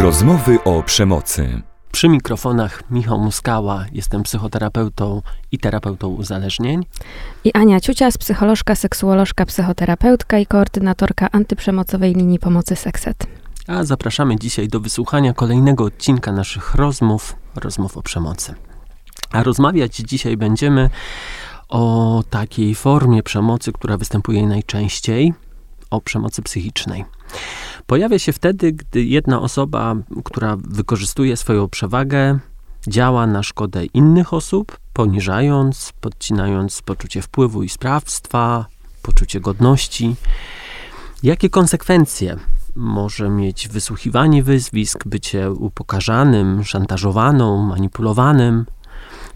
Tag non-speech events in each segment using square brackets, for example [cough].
Rozmowy o przemocy. Przy mikrofonach Michał Muskała, jestem psychoterapeutą i terapeutą uzależnień. I Ania Ciucias, psycholożka, seksuolożka, psychoterapeutka i koordynatorka antyprzemocowej linii pomocy Sekset. A zapraszamy dzisiaj do wysłuchania kolejnego odcinka naszych rozmów, rozmów o przemocy. A rozmawiać dzisiaj będziemy o takiej formie przemocy, która występuje najczęściej, o przemocy psychicznej. Pojawia się wtedy, gdy jedna osoba, która wykorzystuje swoją przewagę, działa na szkodę innych osób, poniżając, podcinając poczucie wpływu i sprawstwa, poczucie godności. Jakie konsekwencje może mieć wysłuchiwanie wyzwisk, bycie upokarzanym, szantażowaną, manipulowanym?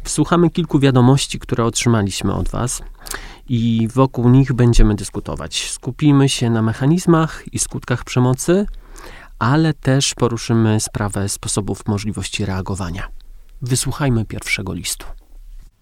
Wsłuchamy kilku wiadomości, które otrzymaliśmy od Was i wokół nich będziemy dyskutować. Skupimy się na mechanizmach i skutkach przemocy, ale też poruszymy sprawę sposobów możliwości reagowania. Wysłuchajmy pierwszego listu.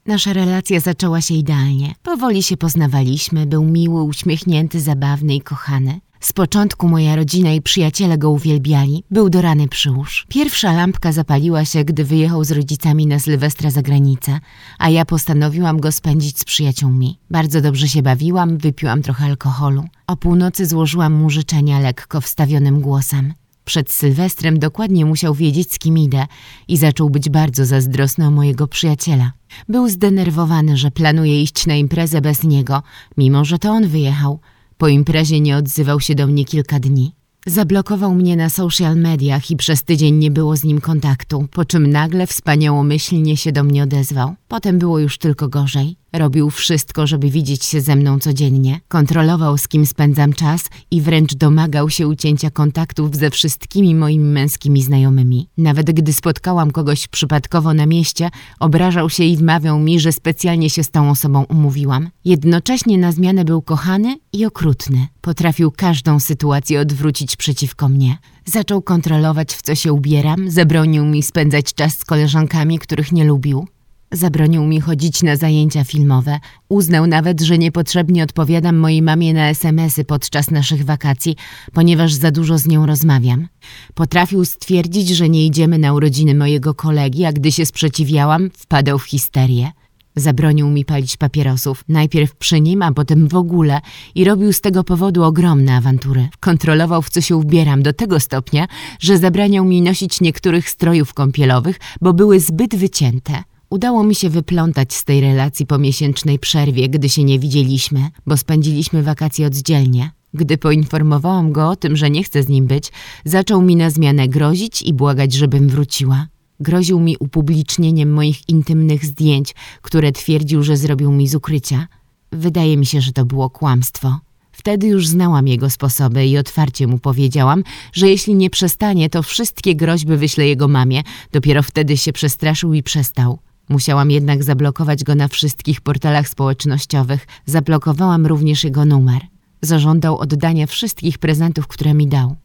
Nasza relacja zaczęła się idealnie. Powoli się poznawaliśmy, był miły, uśmiechnięty, zabawny i kochany. Z początku moja rodzina i przyjaciele go uwielbiali. Był do rany przyłóż. Pierwsza lampka zapaliła się, gdy wyjechał z rodzicami na Sylwestra za granicę, a ja postanowiłam go spędzić z przyjaciółmi. Bardzo dobrze się bawiłam, wypiłam trochę alkoholu. O północy złożyłam mu życzenia lekko wstawionym głosem. Przed Sylwestrem dokładnie musiał wiedzieć, z kim idę i zaczął być bardzo zazdrosny o mojego przyjaciela. Był zdenerwowany, że planuje iść na imprezę bez niego, mimo że to on wyjechał. Po imprezie nie odzywał się do mnie kilka dni. Zablokował mnie na social mediach i przez tydzień nie było z nim kontaktu, po czym nagle wspaniałomyślnie się do mnie odezwał. Potem było już tylko gorzej. Robił wszystko, żeby widzieć się ze mną codziennie. Kontrolował, z kim spędzam czas i wręcz domagał się ucięcia kontaktów ze wszystkimi moimi męskimi znajomymi. Nawet gdy spotkałam kogoś przypadkowo na mieście, obrażał się i wmawiał mi, że specjalnie się z tą osobą umówiłam. Jednocześnie na zmianę był kochany i okrutny. Potrafił każdą sytuację odwrócić przeciwko mnie. Zaczął kontrolować, w co się ubieram, zabronił mi spędzać czas z koleżankami, których nie lubił. Zabronił mi chodzić na zajęcia filmowe. Uznał nawet, że niepotrzebnie odpowiadam mojej mamie na SMS-y podczas naszych wakacji, ponieważ za dużo z nią rozmawiam. Potrafił stwierdzić, że nie idziemy na urodziny mojego kolegi, a gdy się sprzeciwiałam, wpadał w histerię. Zabronił mi palić papierosów, najpierw przy nim, a potem w ogóle i robił z tego powodu ogromne awantury. Kontrolował, w co się ubieram do tego stopnia, że zabraniał mi nosić niektórych strojów kąpielowych, bo były zbyt wycięte. Udało mi się wyplątać z tej relacji po miesięcznej przerwie, gdy się nie widzieliśmy, bo spędziliśmy wakacje oddzielnie. Gdy poinformowałam go o tym, że nie chcę z nim być, zaczął mi na zmianę grozić i błagać, żebym wróciła. Groził mi upublicznieniem moich intymnych zdjęć, które twierdził, że zrobił mi z ukrycia. Wydaje mi się, że to było kłamstwo. Wtedy już znałam jego sposoby i otwarcie mu powiedziałam, że jeśli nie przestanie, to wszystkie groźby wyślę jego mamie. Dopiero wtedy się przestraszył i przestał. Musiałam jednak zablokować go na wszystkich portalach społecznościowych. Zablokowałam również jego numer. Zażądał oddania wszystkich prezentów, które mi dał.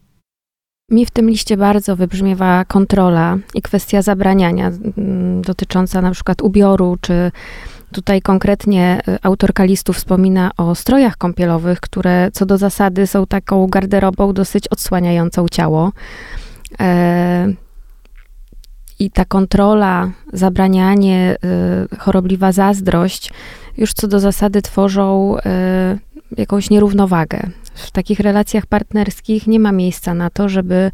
Mi w tym liście bardzo wybrzmiewa kontrola i kwestia zabraniania dotycząca na przykład ubioru, czy tutaj konkretnie y, autorka listu wspomina o strojach kąpielowych, które co do zasady są taką garderobą dosyć odsłaniającą ciało. E i ta kontrola, zabranianie, y, chorobliwa zazdrość już co do zasady tworzą y, jakąś nierównowagę. W takich relacjach partnerskich nie ma miejsca na to, żeby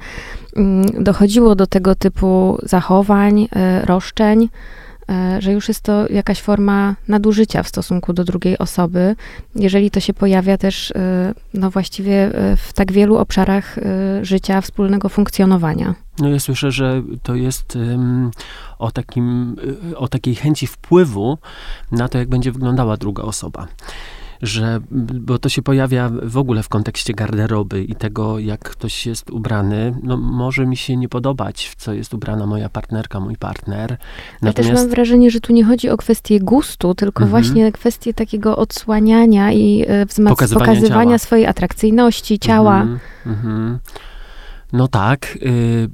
mm, dochodziło do tego typu zachowań, y, roszczeń, że już jest to jakaś forma nadużycia w stosunku do drugiej osoby, jeżeli to się pojawia też, e, no właściwie e, w tak wielu obszarach życia, wspólnego funkcjonowania. No ja słyszę, że to jest um, o, takim, o takiej chęci wpływu na to, jak będzie wyglądała druga osoba że, bo to się pojawia w ogóle w kontekście garderoby i tego, jak ktoś jest ubrany, no może mi się nie podobać, w co jest ubrana moja partnerka, mój partner. Natomiast... Ja też mam wrażenie, że tu nie chodzi o kwestię gustu, tylko mhm. właśnie kwestię takiego odsłaniania i e, wzmac- pokazywania, pokazywania swojej atrakcyjności ciała. Mhm. Mhm. No tak. y,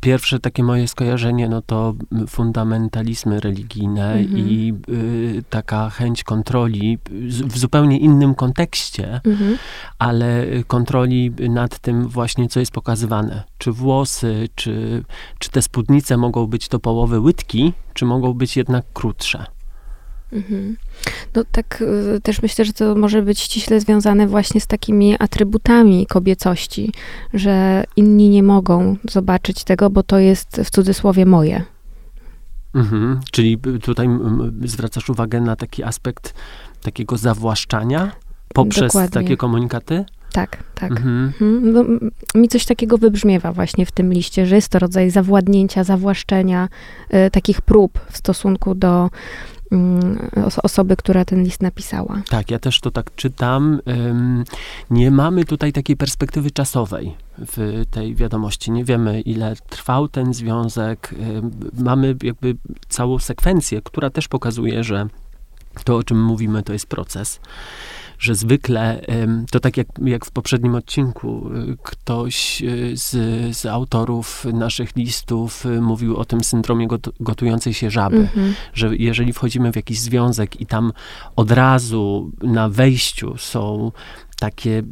Pierwsze takie moje skojarzenie, no to fundamentalizmy religijne Mhm. i y, taka chęć kontroli w zupełnie innym kontekście, Mhm. ale kontroli nad tym właśnie, co jest pokazywane. Czy włosy, czy, czy te spódnice mogą być do połowy łydki, czy mogą być jednak krótsze. Mhm. No tak y, też myślę, że to może być ściśle związane właśnie z takimi atrybutami kobiecości, że inni nie mogą zobaczyć tego, bo to jest w cudzysłowie moje. Mhm. Czyli tutaj zwracasz uwagę na taki aspekt takiego zawłaszczania poprzez Dokładnie. takie komunikaty? Tak, tak. Mhm. Mhm. No, mi coś takiego wybrzmiewa właśnie w tym liście, że jest to rodzaj zawładnięcia, zawłaszczenia, y, takich prób w stosunku do osoby, która ten list napisała. Tak, ja też to tak czytam. Nie mamy tutaj takiej perspektywy czasowej w tej wiadomości. Nie wiemy, ile trwał ten związek. Mamy jakby całą sekwencję, która też pokazuje, że to, o czym mówimy, to jest proces. Że zwykle, to tak jak, jak w poprzednim odcinku, y, ktoś y, z, z autorów naszych listów y, mówił o tym syndromie got- gotującej się żaby Mhm. że jeżeli wchodzimy w jakiś związek i tam od razu na wejściu są takie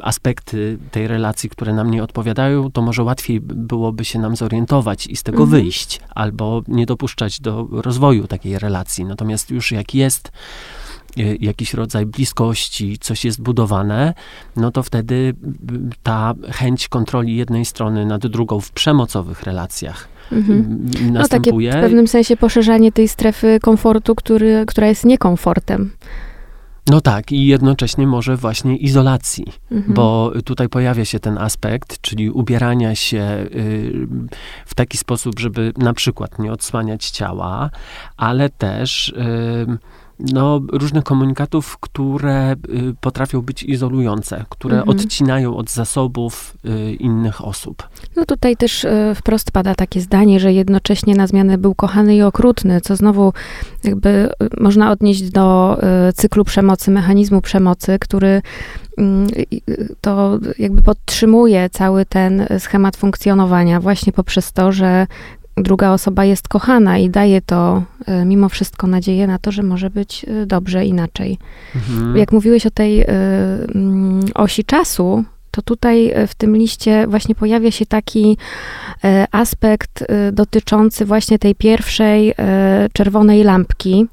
aspekty tej relacji, które nam nie odpowiadają, to może łatwiej byłoby się nam zorientować i z tego Mhm. wyjść, albo nie dopuszczać do rozwoju takiej relacji. Natomiast już jak jest jakiś rodzaj bliskości, coś jest budowane, no to wtedy mm, ta chęć kontroli jednej strony nad drugą w przemocowych relacjach Mhm. mm, No takie następuje. w pewnym sensie poszerzanie tej strefy komfortu, który, która jest niekomfortem. No tak, i jednocześnie może właśnie izolacji, Mhm. bo tutaj pojawia się ten aspekt, czyli ubierania się y, w taki sposób, żeby na przykład nie odsłaniać ciała, ale też y, no, różnych komunikatów, które y, potrafią być izolujące, które Mhm. odcinają od zasobów y, innych osób. No tutaj też e, wprost pada takie zdanie, że jednocześnie na zmianę był kochany i okrutny, co znowu jakby e, można odnieść do e, cyklu przemocy, mechanizmu przemocy, który mm, y, to jakby podtrzymuje cały ten schemat funkcjonowania właśnie poprzez to, że druga osoba jest kochana i daje to e, mimo wszystko nadzieję na to, że może być e, dobrze inaczej. Mhm. Jak mówiłeś o tej y, mm, osi czasu, to tutaj w tym liście właśnie pojawia się taki aspekt dotyczący właśnie tej pierwszej czerwonej lampki,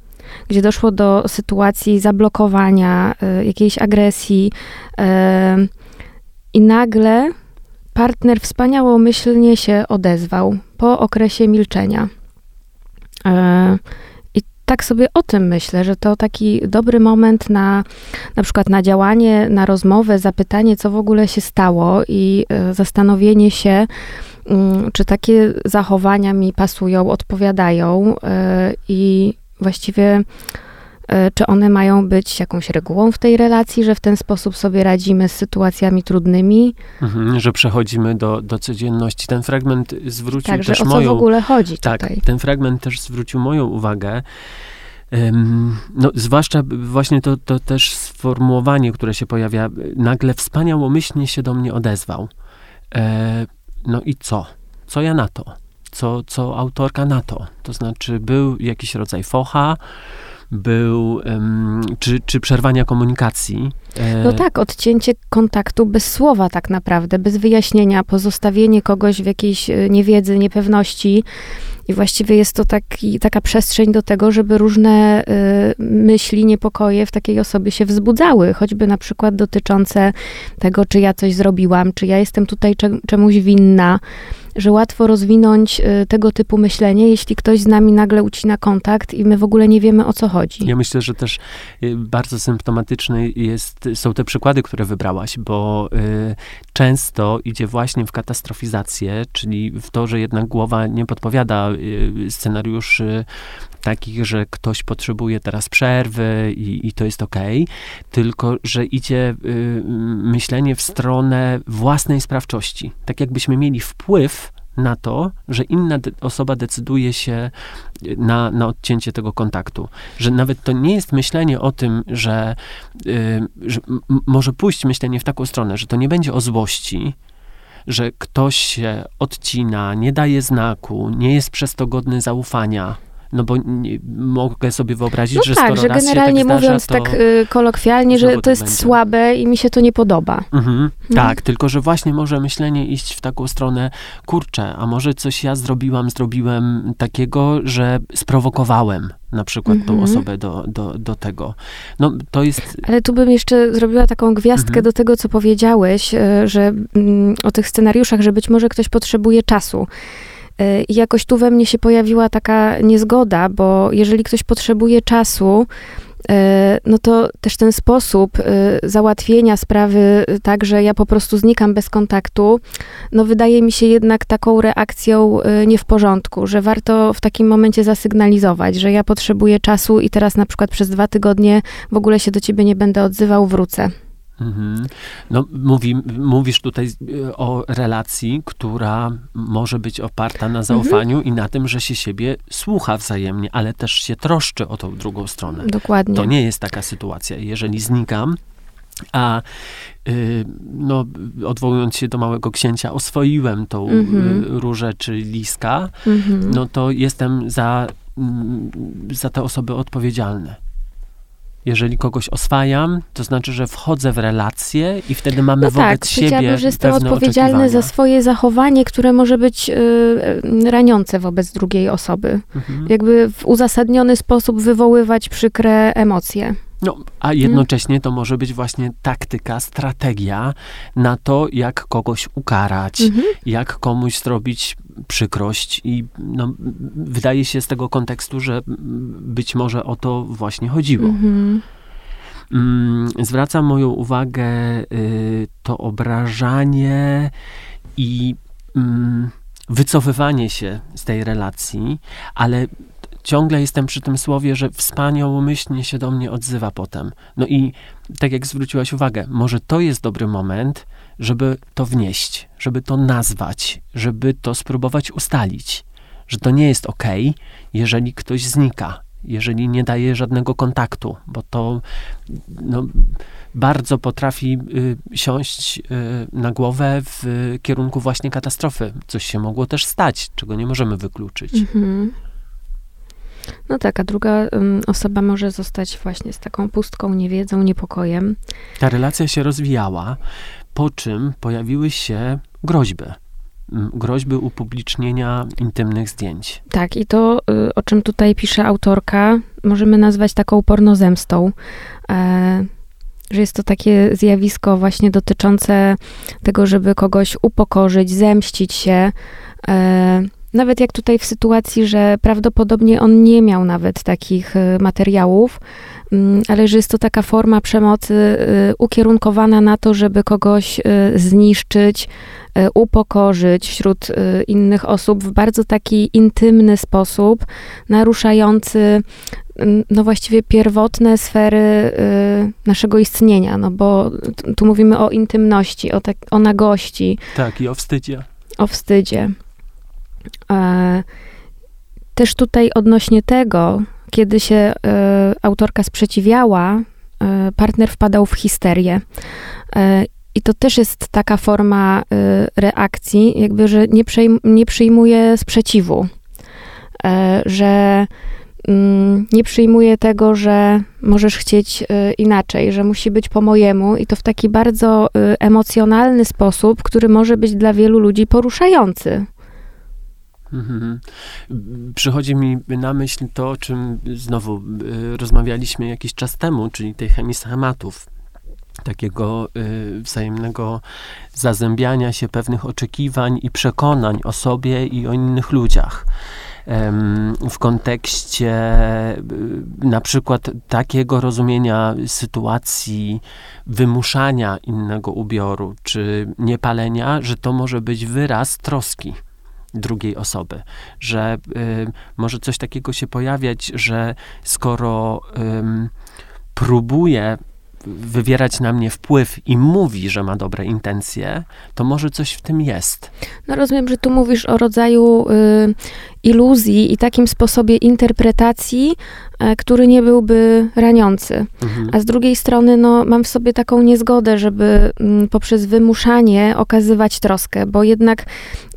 gdzie doszło do sytuacji zablokowania, jakiejś agresji i nagle partner wspaniałomyślnie się odezwał po okresie milczenia. Y, I tak sobie o tym myślę, że to taki dobry moment na na przykład na działanie, na rozmowę, zapytanie, co w ogóle się stało i e, zastanowienie się, mm, czy takie zachowania mi pasują, odpowiadają e, i właściwie e, czy one mają być jakąś regułą w tej relacji, że w ten sposób sobie radzimy z sytuacjami trudnymi. Mhm, że przechodzimy do, do codzienności. Ten fragment zwrócił Także też o co moją... w ogóle chodzi Tak, tutaj? ten fragment też zwrócił moją uwagę. No, zwłaszcza właśnie to, to też sformułowanie, które się pojawia, nagle wspaniałomyślnie się do mnie odezwał. E, no i co? Co ja na to? Co, co autorka na to? To znaczy, był jakiś rodzaj focha, był, czy, czy przerwania komunikacji. E, No tak, odcięcie kontaktu bez słowa tak naprawdę, bez wyjaśnienia, pozostawienie kogoś w jakiejś e, niewiedzy, niepewności. I właściwie jest to taki, taka przestrzeń do tego, żeby różne y, myśli, niepokoje w takiej osobie się wzbudzały, choćby na przykład dotyczące tego, czy ja coś zrobiłam, czy ja jestem tutaj cze- czemuś winna, że łatwo rozwinąć y, tego typu myślenie, jeśli ktoś z nami nagle ucina kontakt i my w ogóle nie wiemy o co chodzi. Ja myślę, że też y, bardzo symptomatyczne jest, są te przykłady, które wybrałaś, bo y, często idzie właśnie w katastrofizację, czyli w to, że jednak głowa nie podpowiada scenariuszy takich, że ktoś potrzebuje teraz przerwy i, i to jest okej, tylko że idzie myślenie w stronę własnej sprawczości. Tak jakbyśmy mieli wpływ na to, że inna de- osoba decyduje się y, na, na odcięcie tego kontaktu. Że nawet to nie jest myślenie o tym, że, y, że może pójść myślenie w taką stronę, że to nie będzie o złości, że ktoś się odcina, nie daje znaku, nie jest przez to godny zaufania. No bo nie, mogę sobie wyobrazić, No że tak, że generalnie tak mówiąc zdarza, tak y, kolokwialnie, że to jest będzie. słabe i mi się to nie podoba. Mhm, Tak, tylko że właśnie może myślenie iść w taką stronę, kurczę, a może coś ja zrobiłam, zrobiłem takiego, że sprowokowałem na przykład tą Mhm. osobę do, do, do tego. No to jest... Ale tu bym jeszcze zrobiła taką gwiazdkę Mhm. do tego, co powiedziałeś, y, że mm, o tych scenariuszach, że być może ktoś potrzebuje czasu. Y, I jakoś tu we mnie się pojawiła taka niezgoda, bo jeżeli ktoś potrzebuje czasu, y, no to też ten sposób y, załatwienia sprawy y, tak, że ja po prostu znikam bez kontaktu, no wydaje mi się jednak taką reakcją y, nie w porządku, że warto w takim momencie zasygnalizować, że ja potrzebuję czasu i teraz na przykład przez dwa tygodnie w ogóle się do ciebie nie będę odzywał, wrócę. Mhm. No, mówi, mówisz tutaj y, o relacji, która może być oparta na zaufaniu i na tym, że się siebie słucha wzajemnie, ale też się troszczy o tą drugą stronę. Dokładnie. To nie jest taka sytuacja. Jeżeli znikam, a y, no, odwołując się do małego księcia, oswoiłem tą Mhm. y, różę czy liska, Mhm. no to jestem za, mm, za te osoby odpowiedzialny. Jeżeli kogoś oswajam, to znaczy, że wchodzę w relację i wtedy mamy No wobec tak, siebie że jestem odpowiedzialny za swoje zachowanie, które może być y, y, raniące wobec drugiej osoby. Mhm. Jakby w uzasadniony sposób wywoływać przykre emocje. No, a jednocześnie to może być właśnie taktyka, strategia na to, jak kogoś ukarać, Mhm. jak komuś zrobić przykrość i no, wydaje się z tego kontekstu, że być może o to właśnie chodziło. Mhm. Mm, zwraca moją uwagę y, to obrażanie i mm, wycofywanie się z tej relacji, ale ciągle jestem przy tym słowie, że wspaniałomyślnie się do mnie odzywa potem. No i tak jak zwróciłaś uwagę, może to jest dobry moment, żeby to wnieść, żeby to nazwać, żeby to spróbować ustalić, że to nie jest ok, jeżeli ktoś znika, jeżeli nie daje żadnego kontaktu, bo to no, bardzo potrafi y, siąść y, na głowę w kierunku właśnie katastrofy. Coś się mogło też stać, czego nie możemy wykluczyć. Mhm. No tak, a druga osoba może zostać właśnie z taką pustką, niewiedzą, niepokojem. Ta relacja się rozwijała, po czym pojawiły się groźby. Mm, Groźby upublicznienia intymnych zdjęć. Tak, i to, y, o czym tutaj pisze autorka, możemy nazwać taką pornozemstą. E, że jest to takie zjawisko właśnie dotyczące tego, żeby kogoś upokorzyć, zemścić się. E, nawet jak tutaj w sytuacji, że prawdopodobnie on nie miał nawet takich y, materiałów, mm, ale że jest to taka forma przemocy y, ukierunkowana na to, żeby kogoś y, zniszczyć, upokorzyć wśród innych osób w bardzo taki intymny sposób, naruszający mm, no właściwie pierwotne sfery naszego istnienia, no bo tu mówimy o intymności, o, tak, o nagości, Tak, i o wstydzie. o wstydzie. E, Też tutaj odnośnie tego, kiedy się e, autorka sprzeciwiała, e, partner wpadał w histerię. I to też jest taka forma reakcji, jakby, że nie, przejm- nie przyjmuje sprzeciwu. Że mm, nie przyjmuje tego, że możesz chcieć inaczej, że musi być po mojemu i to w taki bardzo emocjonalny sposób, który może być dla wielu ludzi poruszający. Mhm. Przychodzi mi na myśl to, o czym znowu y, rozmawialiśmy jakiś czas temu, czyli tej chemii schematów. Takiego y, wzajemnego zazębiania się pewnych oczekiwań i przekonań o sobie i o innych ludziach. W kontekście y, na przykład takiego rozumienia sytuacji wymuszania innego ubioru czy niepalenia, że to może być wyraz troski drugiej osoby, że y, może coś takiego się pojawiać, że skoro ym, próbuje wywierać na mnie wpływ i mówi, że ma dobre intencje, to może coś w tym jest. No rozumiem, że tu mówisz o rodzaju y, iluzji i takim sposobie interpretacji, który nie byłby raniący. Mhm. A z drugiej strony, no, mam w sobie taką niezgodę, żeby mm, poprzez wymuszanie okazywać troskę, bo jednak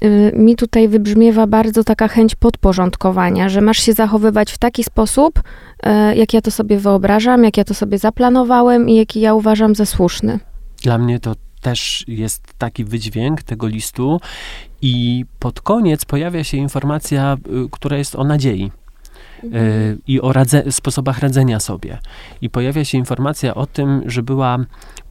y, mi tutaj wybrzmiewa bardzo taka chęć podporządkowania, że masz się zachowywać w taki sposób, e, jak ja to sobie wyobrażam, jak ja to sobie zaplanowałem i jaki ja uważam za słuszny. Dla mnie to też jest taki wydźwięk tego listu i pod koniec pojawia się informacja, y, która jest o nadziei. Y, I o radze- sposobach radzenia sobie. I pojawia się informacja o tym, że była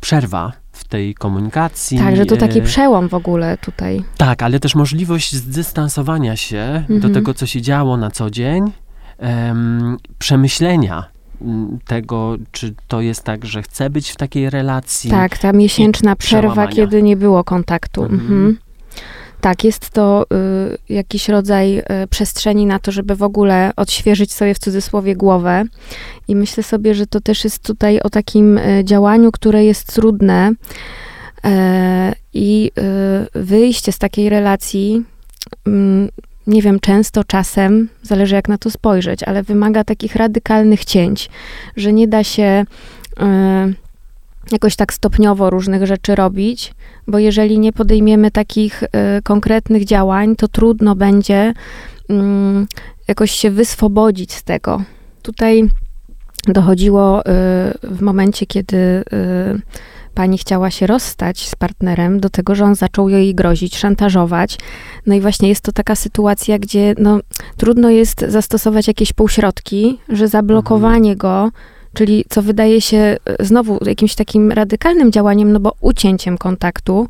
przerwa w tej komunikacji. Tak, że to taki y, przełom w ogóle tutaj. Tak, ale też możliwość zdystansowania się do Mhm. tego, co się działo na co dzień, em, przemyślenia tego, czy to jest tak, że chcę być w takiej relacji. Tak, ta miesięczna przerwa, przełamania. kiedy nie było kontaktu. Mhm. Tak, jest to y, jakiś rodzaj y, przestrzeni na to, żeby w ogóle odświeżyć sobie w cudzysłowie głowę. I myślę sobie, że to też jest tutaj o takim y, działaniu, które jest trudne. E, I y, wyjście z takiej relacji, mm, nie wiem, często, czasem, zależy jak na to spojrzeć, ale wymaga takich radykalnych cięć, że nie da się y, jakoś tak stopniowo różnych rzeczy robić, bo jeżeli nie podejmiemy takich y, konkretnych działań, to trudno będzie mm, jakoś się wyswobodzić z tego. Tutaj dochodziło y, w momencie, kiedy y, pani chciała się rozstać z partnerem, do tego, że on zaczął jej grozić, szantażować. No i właśnie jest to taka sytuacja, gdzie no, trudno jest zastosować jakieś półśrodki, że zablokowanie go, czyli co wydaje się e, znowu jakimś takim radykalnym działaniem, no bo ucięciem kontaktu,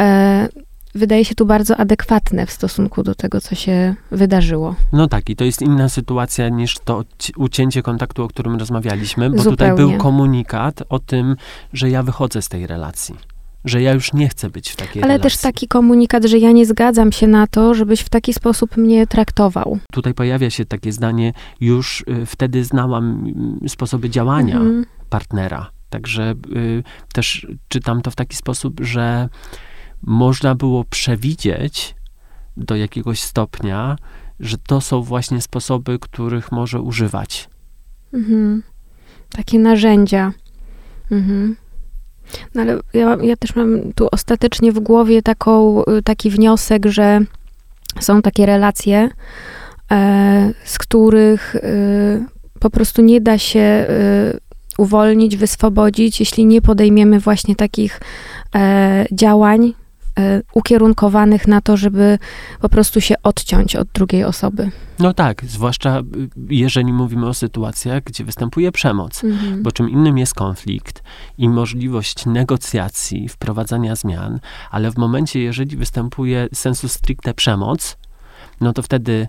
e, wydaje się tu bardzo adekwatne w stosunku do tego, co się wydarzyło. No tak, i to jest inna sytuacja niż to ucięcie kontaktu, o którym rozmawialiśmy, bo tutaj Zupełnie. był komunikat o tym, że ja wychodzę z tej relacji. Że ja już nie chcę być w takiej Ale relacji. też taki komunikat, że ja nie zgadzam się na to, żebyś w taki sposób mnie traktował. Tutaj pojawia się takie zdanie, już y, wtedy znałam y, sposoby działania Mhm. partnera. Także y, też czytam to w taki sposób, że można było przewidzieć do jakiegoś stopnia, że to są właśnie sposoby, których może używać. Mhm. Takie narzędzia. Mhm. No ale ja, ja też mam tu ostatecznie w głowie taką, y, taki wniosek, że są takie relacje, e, z których y, po prostu nie da się y, uwolnić, wyswobodzić, jeśli nie podejmiemy właśnie takich e, działań. e, ukierunkowanych na to, żeby po prostu się odciąć od drugiej osoby. No tak, zwłaszcza y, jeżeli mówimy o sytuacjach, gdzie występuje przemoc. Mhm. Bo czym innym jest konflikt i możliwość negocjacji, wprowadzania zmian, ale w momencie, jeżeli występuje sensu stricte przemoc, no to wtedy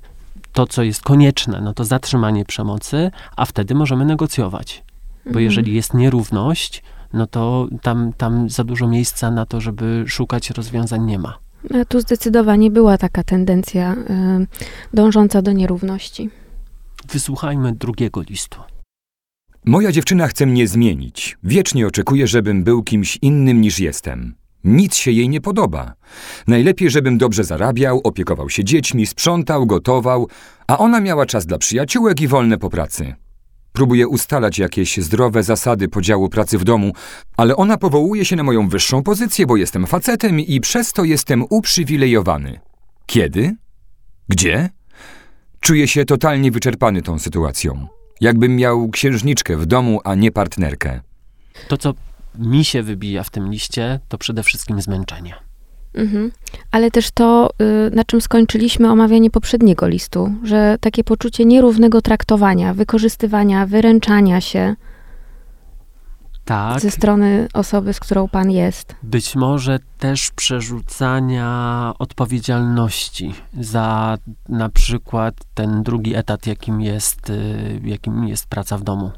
to, co jest konieczne, no to zatrzymanie przemocy, a wtedy możemy negocjować. Bo Mhm. jeżeli jest nierówność, no to tam, tam za dużo miejsca na to, żeby szukać rozwiązań nie ma. A tu zdecydowanie była taka tendencja y, dążąca do nierówności. Wysłuchajmy drugiego listu. Moja dziewczyna chce mnie zmienić. Wiecznie oczekuje, żebym był kimś innym niż jestem. Nic się jej nie podoba. Najlepiej, żebym dobrze zarabiał, opiekował się dziećmi, sprzątał, gotował, a ona miała czas dla przyjaciółek i wolne po pracy. Próbuję ustalać jakieś zdrowe zasady podziału pracy w domu, ale ona powołuje się na moją wyższą pozycję, bo jestem facetem i przez to jestem uprzywilejowany. Kiedy? Gdzie? Czuję się totalnie wyczerpany tą sytuacją. Jakbym miał księżniczkę w domu, a nie partnerkę. To, co mi się wybija w tym liście, to przede wszystkim zmęczenie. Mhm. Ale też to, y, na czym skończyliśmy omawianie poprzedniego listu, że takie poczucie nierównego traktowania, wykorzystywania, wyręczania się Tak. ze strony osoby, z którą pan jest. Być może też przerzucania odpowiedzialności za na przykład ten drugi etat, jakim jest, y, jakim jest praca w domu.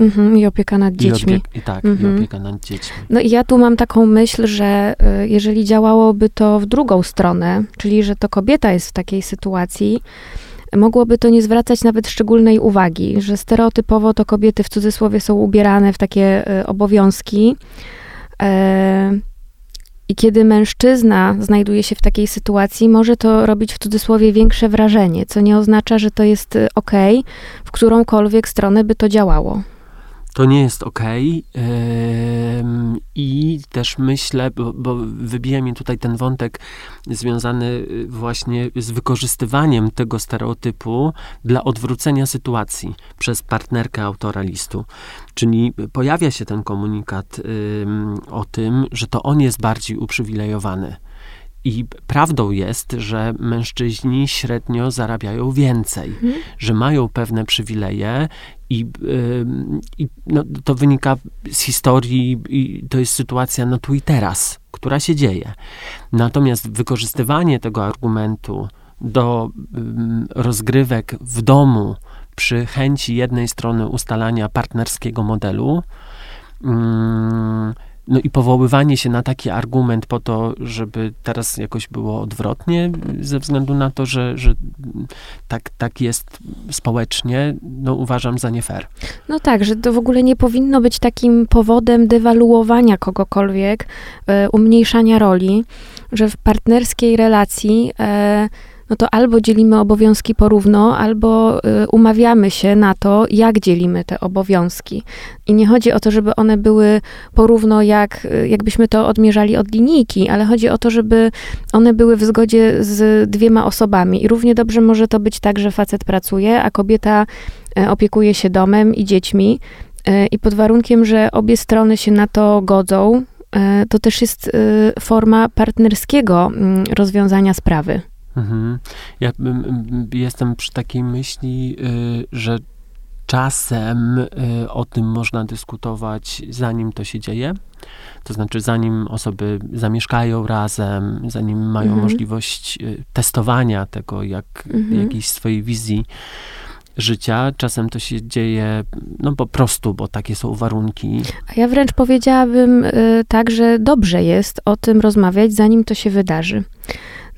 Mhm, I opieka nad I, dziećmi. odpie- i tak, Mhm. i opieka nad dziećmi. No i ja tu mam taką myśl, że y, jeżeli działałoby to w drugą stronę, czyli że to kobieta jest w takiej sytuacji, mogłoby to nie zwracać nawet szczególnej uwagi, że stereotypowo to kobiety w cudzysłowie są ubierane w takie y, obowiązki. E, I kiedy mężczyzna znajduje się w takiej sytuacji, może to robić w cudzysłowie większe wrażenie, co nie oznacza, że to jest ok, w którąkolwiek stronę by to działało. To nie jest ok. I też myślę, bo, bo wybija mi tutaj ten wątek związany y, właśnie z wykorzystywaniem tego stereotypu dla odwrócenia sytuacji przez partnerkę autora listu. Czyli pojawia się ten komunikat o tym, że to on jest bardziej uprzywilejowany. I prawdą jest, że mężczyźni średnio zarabiają więcej, mhm. że mają pewne przywileje i, i no, to wynika z historii, i to jest sytuacja na tu i teraz, która się dzieje. Natomiast wykorzystywanie tego argumentu do rozgrywek w domu przy chęci jednej strony ustalania partnerskiego modelu, no i powoływanie się na taki argument po to, żeby teraz jakoś było odwrotnie, ze względu na to, że, że tak, tak jest społecznie, no uważam za nie fair. No tak, że to w ogóle nie powinno być takim powodem dewaluowania kogokolwiek, e, umniejszania roli, że w partnerskiej relacji e, no to albo dzielimy obowiązki porówno, albo y, umawiamy się na to, jak dzielimy te obowiązki. I nie chodzi o to, żeby one były porówno, jak, y, jakbyśmy to odmierzali od linijki, ale chodzi o to, żeby one były w zgodzie z dwiema osobami. I równie dobrze może to być tak, że facet pracuje, a kobieta y, opiekuje się domem i dziećmi. I pod warunkiem, że obie strony się na to godzą, to też jest forma partnerskiego mm, rozwiązania sprawy. Mhm. Ja jestem przy takiej myśli, y, że czasem y, o tym można dyskutować, zanim to się dzieje. To znaczy, zanim osoby zamieszkają razem, zanim mają mhm. możliwość y, testowania tego, jak mhm. jakiejś swojej wizji życia. Czasem to się dzieje no po prostu, bo takie są warunki. A ja wręcz powiedziałabym y, tak, że dobrze jest o tym rozmawiać, zanim to się wydarzy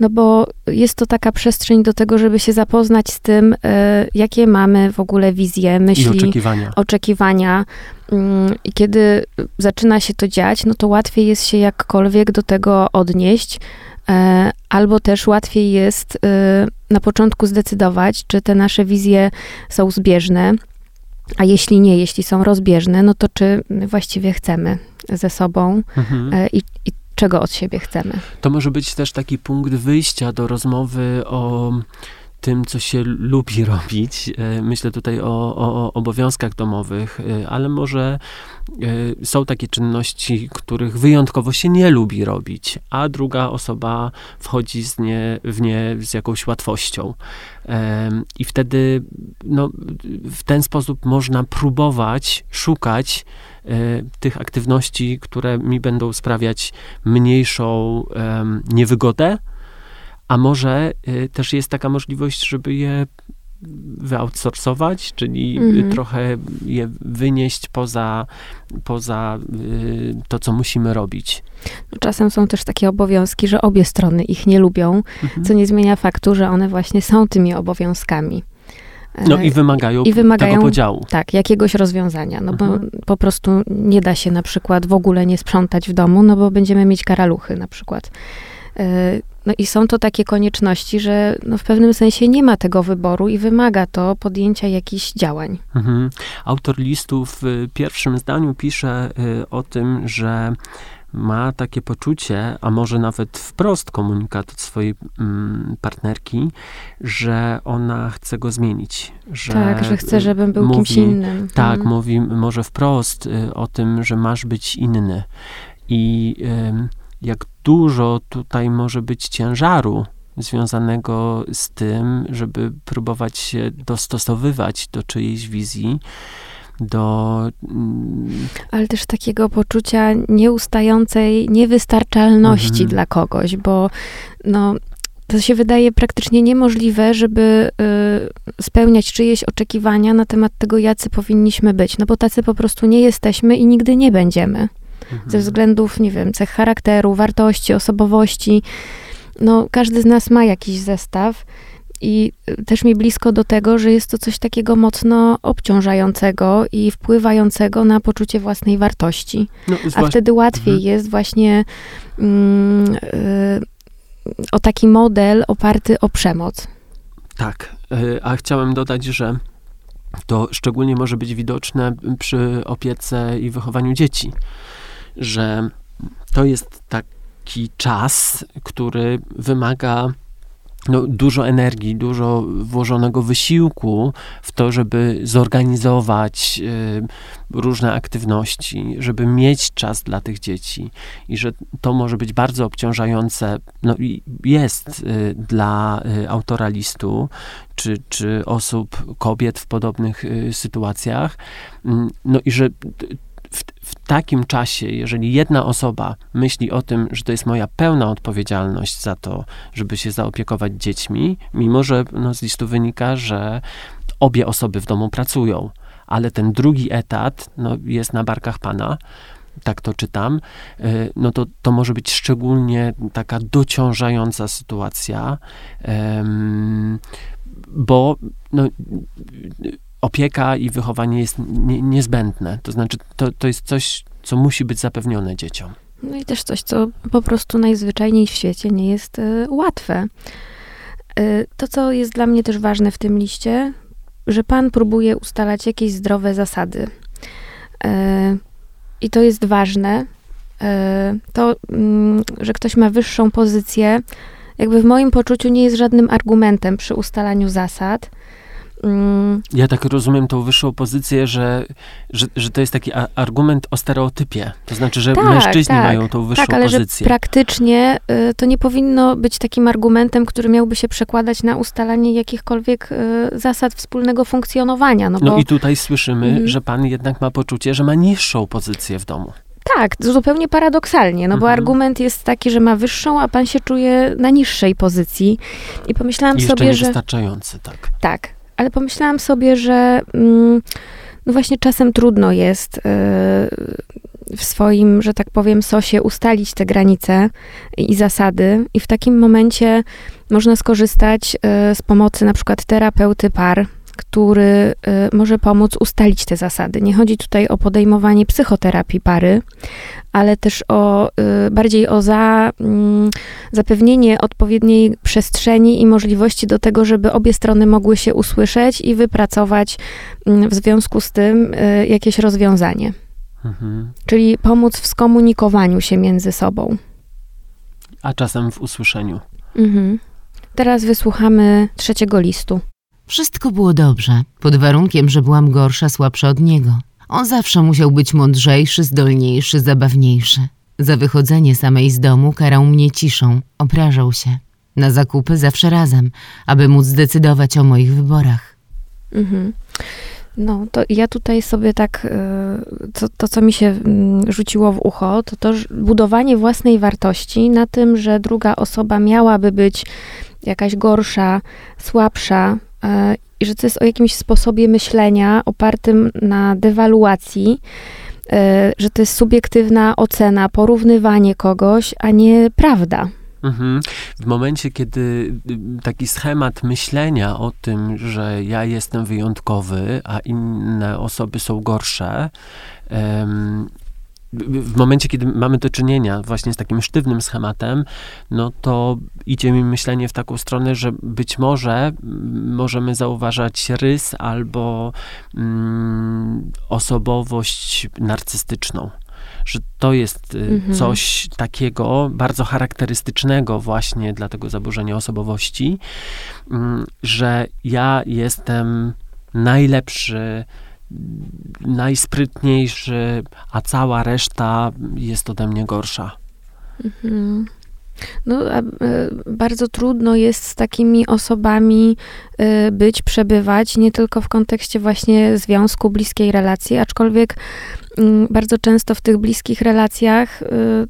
no bo jest to taka przestrzeń do tego, żeby się zapoznać z tym, e, jakie mamy w ogóle wizje, myśli, I oczekiwania. oczekiwania. Mm, I kiedy zaczyna się to dziać, no to łatwiej jest się jakkolwiek do tego odnieść, e, albo też łatwiej jest e, na początku zdecydować, czy te nasze wizje są zbieżne. A jeśli nie, jeśli są rozbieżne, no to czy właściwie chcemy ze sobą mhm. i, i czego od siebie chcemy. To może być też taki punkt wyjścia do rozmowy o tym, co się lubi [laughs] robić. E, myślę tutaj o, o, obowiązkach domowych, e, ale może e, są takie czynności, których wyjątkowo się nie lubi robić, a druga osoba wchodzi z nie, w nie z jakąś łatwością. I wtedy no, w ten sposób można próbować szukać tych aktywności, które mi będą sprawiać mniejszą niewygodę, a może y, też jest taka możliwość, żeby je wyoutsourcować, czyli mhm. trochę je wynieść poza, poza y, to, co musimy robić. No, czasem są też takie obowiązki, że obie strony ich nie lubią, mhm. co nie zmienia faktu, że one właśnie są tymi obowiązkami. No i wymagają, I wymagają tego podziału. Tak, jakiegoś rozwiązania, no mhm. bo po prostu nie da się na przykład w ogóle nie sprzątać w domu, no bo będziemy mieć karaluchy na przykład. E, no i są to takie konieczności, że no w pewnym sensie nie ma tego wyboru i wymaga to podjęcia jakichś działań. Mhm. Autor listu w pierwszym zdaniu pisze y, o tym, że ma takie poczucie, a może nawet wprost komunikat od swojej mm, partnerki, że ona chce go zmienić. Że tak, że chce, żebym był mówi, kimś innym. Tak, mhm. mówi może wprost y, o tym, że masz być inny. I y, jak dużo tutaj może być ciężaru związanego z tym, żeby próbować się dostosowywać do czyjejś wizji, do. Mm, Ale też takiego poczucia nieustającej niewystarczalności mhm. dla kogoś, bo no, to się wydaje praktycznie niemożliwe, żeby y, spełniać czyjeś oczekiwania na temat tego, jacy powinniśmy być. No bo tacy po prostu nie jesteśmy i nigdy nie będziemy mhm. ze względów, nie wiem, cech charakteru, wartości, osobowości. No, każdy z nas ma jakiś zestaw I też mi blisko do tego, że jest to coś takiego mocno obciążającego i wpływającego na poczucie własnej wartości. No, A wtedy łatwiej Mhm. jest właśnie mm, y, o taki model oparty o przemoc. Tak, y, a chciałem dodać, że to szczególnie może być widoczne przy opiece i wychowaniu dzieci, że to jest taki czas, który wymaga no, dużo energii, dużo włożonego wysiłku w to, żeby zorganizować y, różne aktywności, żeby mieć czas dla tych dzieci i że to może być bardzo obciążające, no i jest y, dla y, autora listu, czy, czy osób, kobiet w podobnych y, sytuacjach, Mm, no i że takim czasie, jeżeli jedna osoba myśli o tym, że to jest moja pełna odpowiedzialność za to, żeby się zaopiekować dziećmi, mimo że no, z listu wynika, że obie osoby w domu pracują, ale ten drugi etat no, jest na barkach pana, tak to czytam, y, no to, to może być szczególnie taka dociążająca sytuacja, bo no, opieka i wychowanie jest nie, niezbędne. To znaczy, to, to jest coś, co musi być zapewnione dzieciom. No i też coś, co po prostu najzwyczajniej w świecie nie jest y, łatwe. Y, to, co jest dla mnie też ważne w tym liście, że Pan próbuje ustalać jakieś zdrowe zasady. Y, I to jest ważne. To, mm, że ktoś ma wyższą pozycję, jakby w moim poczuciu nie jest żadnym argumentem przy ustalaniu zasad. Mm, Ja tak rozumiem tą wyższą pozycję, że, że, że to jest taki a, argument o stereotypie. To znaczy, że Tak, mężczyźni tak. mają tą wyższą tak, ale pozycję. że praktycznie y, to nie powinno być takim argumentem, który miałby się przekładać na ustalanie jakichkolwiek y, zasad wspólnego funkcjonowania. No, No bo i tutaj słyszymy, Mhm. że pan jednak ma poczucie, że ma niższą pozycję w domu. tak, zupełnie paradoksalnie, no bo Mhm. argument jest taki, że ma wyższą, a pan się czuje na niższej pozycji. I pomyślałam I jeszcze sobie, że niewystarczający, tak. tak, ale pomyślałam sobie, że mm, no właśnie czasem trudno jest y, w swoim, że tak powiem, sosie ustalić te granice i zasady, i w takim momencie można skorzystać y, z pomocy na przykład terapeuty par, który y, może pomóc ustalić te zasady. Nie chodzi tutaj o podejmowanie psychoterapii pary, ale też o y, bardziej o za, mm, zapewnienie odpowiedniej przestrzeni i możliwości do tego, żeby obie strony mogły się usłyszeć i wypracować mm, w związku z tym y, jakieś rozwiązanie. Mhm. Czyli pomóc w skomunikowaniu się między sobą. A czasem w usłyszeniu. Mhm. Teraz wysłuchamy trzeciego listu. Wszystko było dobrze, pod warunkiem, że byłam gorsza, słabsza od niego. On zawsze musiał być mądrzejszy, zdolniejszy, zabawniejszy. Za wychodzenie samej z domu karał mnie ciszą, obrażał się. Na zakupy zawsze razem, aby móc decydować o moich wyborach. Mhm. No, to ja tutaj sobie tak, y, to, to co mi się mm, rzuciło w ucho, to to budowanie własnej wartości na tym, że druga osoba miałaby być jakaś gorsza, słabsza i że to jest o jakimś sposobie myślenia opartym na dewaluacji, y, że to jest subiektywna ocena, porównywanie kogoś, a nie prawda. Mhm. W momencie, kiedy y, taki schemat myślenia o tym, że ja jestem wyjątkowy, a inne osoby są gorsze, w momencie, kiedy mamy do czynienia właśnie z takim sztywnym schematem, no to idzie mi myślenie w taką stronę, że być może mm, możemy zauważać rys albo mm, osobowość narcystyczną. Że to jest y, Mhm. coś takiego bardzo charakterystycznego właśnie dla tego zaburzenia osobowości, mm, że ja jestem najlepszy, najsprytniejszy, a cała reszta jest ode mnie gorsza. Mhm. No, a, e, bardzo trudno jest z takimi osobami e, być, przebywać, nie tylko w kontekście właśnie związku, bliskiej relacji, aczkolwiek mm, bardzo często w tych bliskich relacjach e,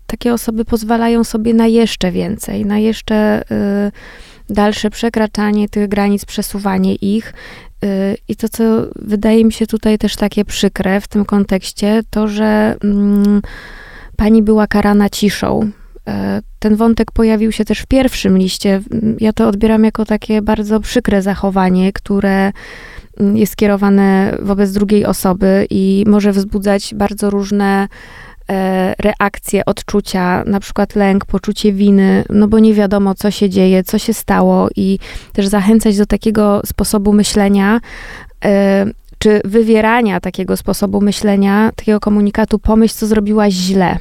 takie osoby pozwalają sobie na jeszcze więcej, na jeszcze dalsze przekraczanie tych granic, przesuwanie ich. I to, co wydaje mi się tutaj też takie przykre w tym kontekście, to, że mm, pani była karana ciszą. e, ten wątek pojawił się też w pierwszym liście. Ja to odbieram jako takie bardzo przykre zachowanie, które mm, jest skierowane wobec drugiej osoby i może wzbudzać bardzo różne reakcje, odczucia, na przykład lęk, poczucie winy, no bo nie wiadomo, co się dzieje, co się stało i też zachęcać do takiego sposobu myślenia, e, czy wywierania takiego sposobu myślenia, takiego komunikatu, pomyśl, co zrobiłaś źle.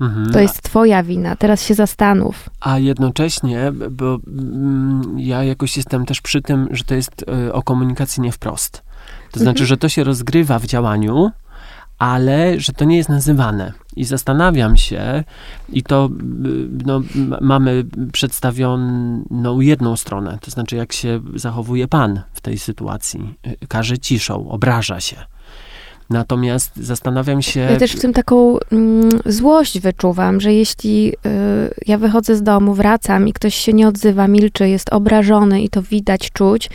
Mhm. To jest twoja wina, teraz się zastanów. A jednocześnie, bo mm, ja jakoś jestem też przy tym, że to jest y, o komunikacji nie wprost. To znaczy, Mhm. że to się rozgrywa w działaniu, ale że to nie jest nazywane. I zastanawiam się, i to y, no, mamy przedstawioną jedną stronę, to znaczy jak się zachowuje Pan w tej sytuacji. Y, Każe ciszą, obraża się. Natomiast zastanawiam się... Ja też w tym taką mm, złość wyczuwam, że jeśli y, ja wychodzę z domu, wracam i ktoś się nie odzywa, milczy, jest obrażony i to widać, czuć,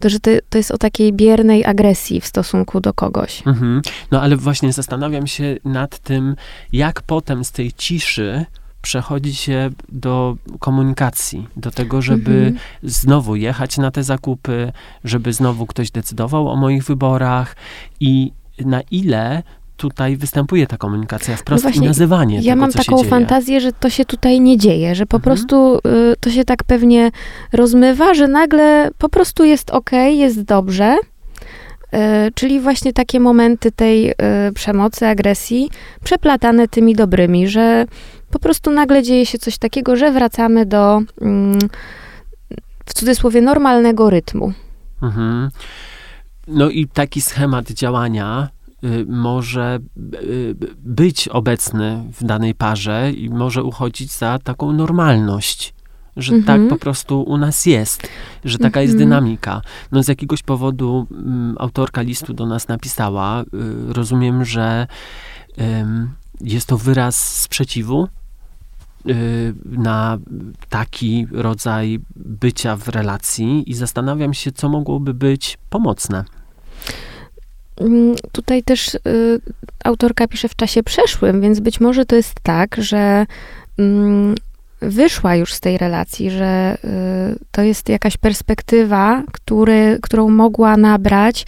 to że to, to jest o takiej biernej agresji w stosunku do kogoś. Mhm. No ale właśnie zastanawiam się nad tym, jak potem z tej ciszy przechodzi się do komunikacji, do tego, żeby Mhm. znowu jechać na te zakupy, żeby znowu ktoś decydował o moich wyborach i na ile tutaj występuje ta komunikacja wprost No właśnie, i nazywanie Ja tego, mam taką fantazję, że to się tutaj nie dzieje, że po Mhm. prostu y, to się tak pewnie rozmywa, że nagle po prostu jest ok, jest dobrze. Y, czyli właśnie takie momenty tej y, przemocy, agresji, przeplatane tymi dobrymi, że po prostu nagle dzieje się coś takiego, że wracamy do mm, w cudzysłowie normalnego rytmu. Mhm. No i taki schemat działania y, może y, być obecny w danej parze i może uchodzić za taką normalność. Że Mhm. tak po prostu u nas jest, że taka jest Mhm. dynamika. No z jakiegoś powodu mm, autorka listu do nas napisała, y, rozumiem, że ym, jest to wyraz sprzeciwu y, na taki rodzaj bycia w relacji i zastanawiam się, co mogłoby być pomocne. Mm, Tutaj też y, autorka pisze w czasie przeszłym, więc być może to jest tak, że mm, wyszła już z tej relacji, że y, to jest jakaś perspektywa, który, którą mogła nabrać,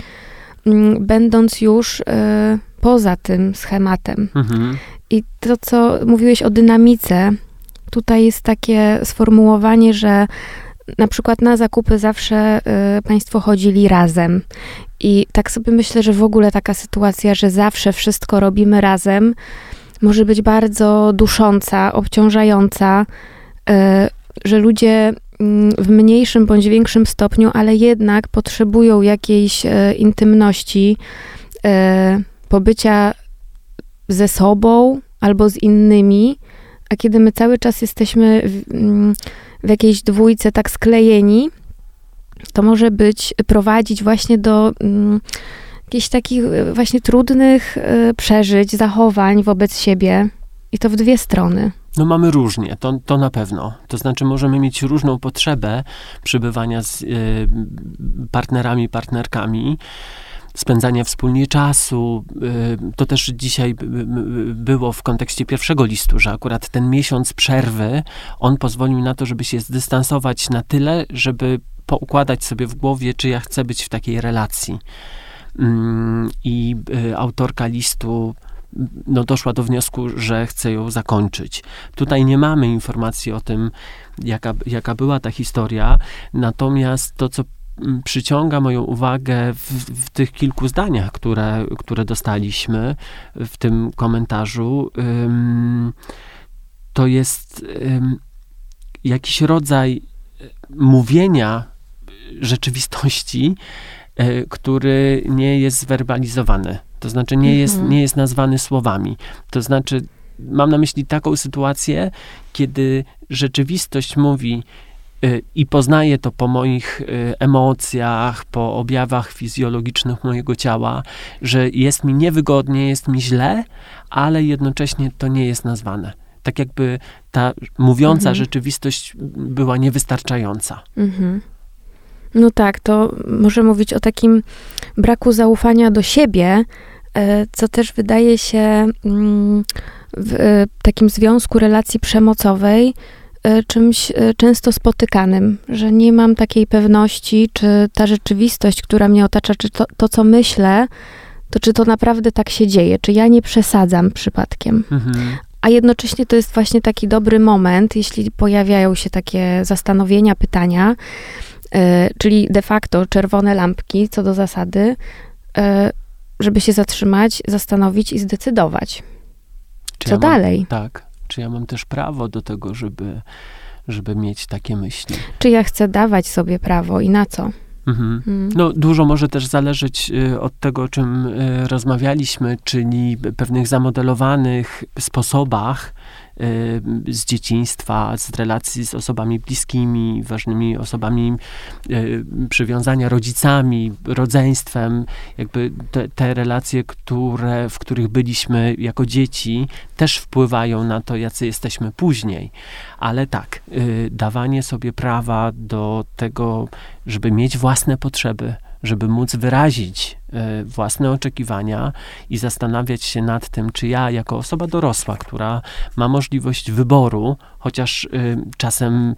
mm, będąc już y, poza tym schematem. Mhm. I to, co mówiłeś o dynamice, tutaj jest takie sformułowanie, że na przykład na zakupy zawsze y, Państwo chodzili razem. I tak sobie myślę, że w ogóle taka sytuacja, że zawsze wszystko robimy razem, może być bardzo dusząca, obciążająca, y, że ludzie mm, w mniejszym bądź większym stopniu, ale jednak potrzebują jakiejś y, intymności, y, pobycia ze sobą albo z innymi, a kiedy my cały czas jesteśmy w, mm, w jakiejś dwójce tak sklejeni, to może być, prowadzić właśnie do mm, jakichś takich e, właśnie trudnych e, przeżyć, zachowań wobec siebie. I to w dwie strony. No mamy różnie, to, to na pewno. To znaczy możemy mieć różną potrzebę przybywania z y, partnerami, partnerkami, spędzania wspólnie czasu. Y, to też dzisiaj było w kontekście pierwszego listu, że akurat ten miesiąc przerwy, on pozwolił na to, żeby się zdystansować na tyle, żeby poukładać sobie w głowie, czy ja chcę być w takiej relacji. Mm, I y, autorka listu no, doszła do wniosku, że chce ją zakończyć. Tutaj nie mamy informacji o tym, jaka, jaka była ta historia, natomiast to, co mm, przyciąga moją uwagę w, w tych kilku zdaniach, które, które dostaliśmy w tym komentarzu, to jest jakiś rodzaj y, mówienia rzeczywistości, y, który nie jest zwerbalizowany. To znaczy nie, jest, Mhm. nie jest nazwany słowami. To znaczy, mam na myśli taką sytuację, kiedy rzeczywistość mówi y, i poznaję to po moich y, emocjach, po objawach fizjologicznych mojego ciała, że jest mi niewygodnie, jest mi źle, ale jednocześnie to nie jest nazwane. Tak jakby ta mówiąca Mhm. rzeczywistość była niewystarczająca. Mhm. No tak, to może mówić o takim braku zaufania do siebie, e, co też wydaje się mm, w e, takim związku relacji przemocowej e, czymś często spotykanym, że nie mam takiej pewności, czy ta rzeczywistość, która mnie otacza, czy to, to co myślę, to czy to naprawdę tak się dzieje, czy ja nie przesadzam przypadkiem. Mhm. A jednocześnie to jest właśnie taki dobry moment, jeśli pojawiają się takie zastanowienia, pytania, czyli de facto czerwone lampki co do zasady, e, żeby się zatrzymać, zastanowić i zdecydować. Czy Co ja mam- dalej? Tak. Czy ja mam też prawo do tego, żeby, żeby mieć takie myśli? Czy ja chcę dawać sobie prawo i na co? Mhm. Mm. No, dużo może też zależeć y, od tego, o czym y, rozmawialiśmy, czyli pewnych zamodelowanych sposobach z dzieciństwa, z relacji z osobami bliskimi, ważnymi osobami y, przywiązania, rodzicami, rodzeństwem. Jakby te, te relacje, które, w których byliśmy jako dzieci, też wpływają na to, jacy jesteśmy później. Ale tak, y, dawanie sobie prawa do tego, żeby mieć własne potrzeby, żeby móc wyrazić y, własne oczekiwania i zastanawiać się nad tym, czy ja, jako osoba dorosła, która ma możliwość wyboru, chociaż y, czasem